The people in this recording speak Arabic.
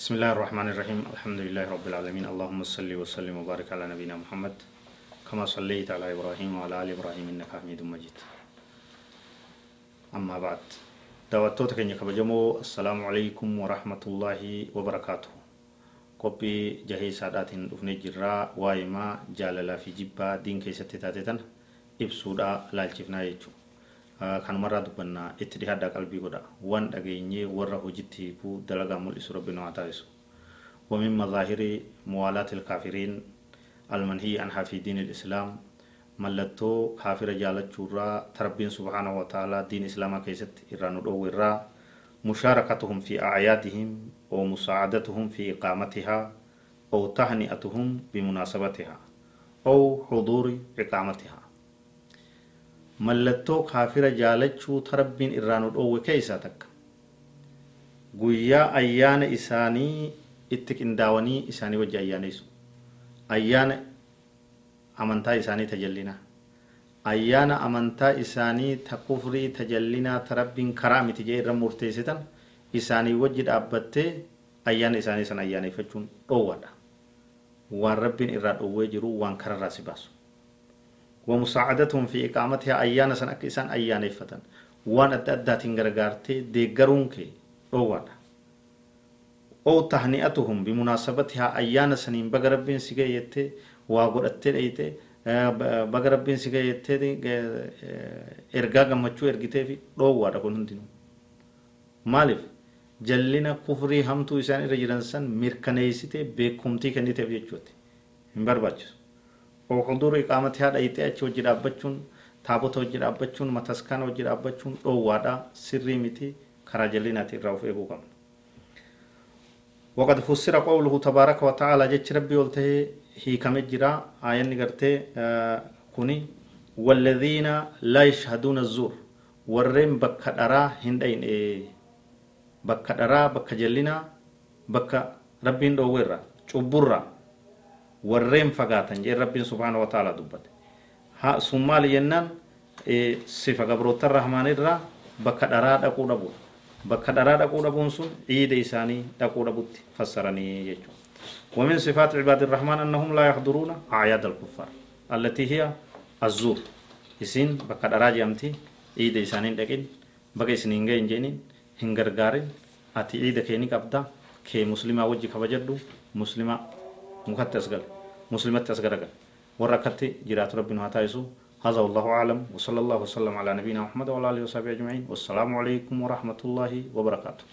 بسم الله الرحمن الرحيم الحمد لله رب العالمين اللهم صل وسلم وبارك على نبينا محمد كما صليت على إبراهيم وعلى ال إبراهيم انك حميد مجيد اما بعد دعوتك يا كبجمو السلام عليكم ورحمه الله وبركاته كوبي جهي سادات ابن جرا وايما جلال في جبا دين كيستاتتن ابسودا لالچفنا يچو jechuu kanumarraa dubbannaa itti dhihaadhaa qalbii godha waan dhageenyee warra hojitti hiikuu dalagaa mul'isu rabbi nu haa taasisu ومن مظاهر موالاة الكافرين المنهي عنها في دين الإسلام mallattoo kaafira jaalachuu irraa tarabbiin subhaanahu wa ta'aalaa diin islaamaa keessatti irraa nu dhoowwu irraa mushaarakatuhum fi acyaadihim oo musaacadatuhum fi iqaamatihaa oo tahni'atuhum bimunaasabatihaa oo xuduuri iqaamatihaa mallattoo kaafira jaalachuu tarabbiin irraa nu dhoowwe keessaa takka. Guyyaa ayyaana isaanii itti qindaawanii isaanii wajji ayyaaneessu ayyaana amantaa isaanii tajallina. Ayyaana amantaa isaanii ta kufrii tajallinaa ta rabbiin karaa miti jee irra murteessitan isaanii wajji dhaabbattee ayyaana isaanii san ayyaaneffachuun dhoowwadha. Waan rabbiin irraa dhoowwee jiru waan kararraa si baasu ومساعدتهم في إقامتها أيانا سن أكا إسان أيانا يفتن وان أدى أداتين غرغارتي ديگرون كي روانا أو تهنئتهم بمناسبتها أيانا سنين بغربين سيغا يتي waa godhattee dheyte baga rabbiin si gayettee ergaa gammachuu ergitee fi dhoowwaadha kun hundinuu maaliif jallina kufrii hamtuu isaan irra jiran haa dhayitee achi hojii dhaabbachuun taabota hojii dhaabbachuun mataskaana hojii dhaabbachuun dhoowwaadha sirrii miti karaa jallinaati irraa of eeguu qabna وقد فسر قوله تبارك وتعالى جتش ربي قلته هي كم جرا آية نقرته كوني والذين لا يشهدون الزور ورين بك درا هندين إيه بك درا بك ربين دوورا چبورا ورين فقاتن جي ربين سبحانه وتعالى دبت ها سمال ينن إيه صفة قبروت الرحمن الرا بك درا دقو دبو bakka dharaa dhaquu dhabuun sun ciida isaanii dhaquu dhabutti fassaranii jechuudha. ومن صفات عباد الرحمن أنهم لا يحضرون أعياد الكفار التي هي الزور إسين بك دراجة أمتي عيد إسانين دقين بك إسنين جين جينين هنگرگارين أتي عيد كيني قبدا كي مسلمة وجه كبجدو مسلمة مكت أسغل مسلمة أسغل وركت جرات ربنا تايسو. هذا والله أعلم وصلى الله وسلم على نبينا محمد وعلى آله وصحبه أجمعين. والسلام عليكم ورحمة الله وبركاته.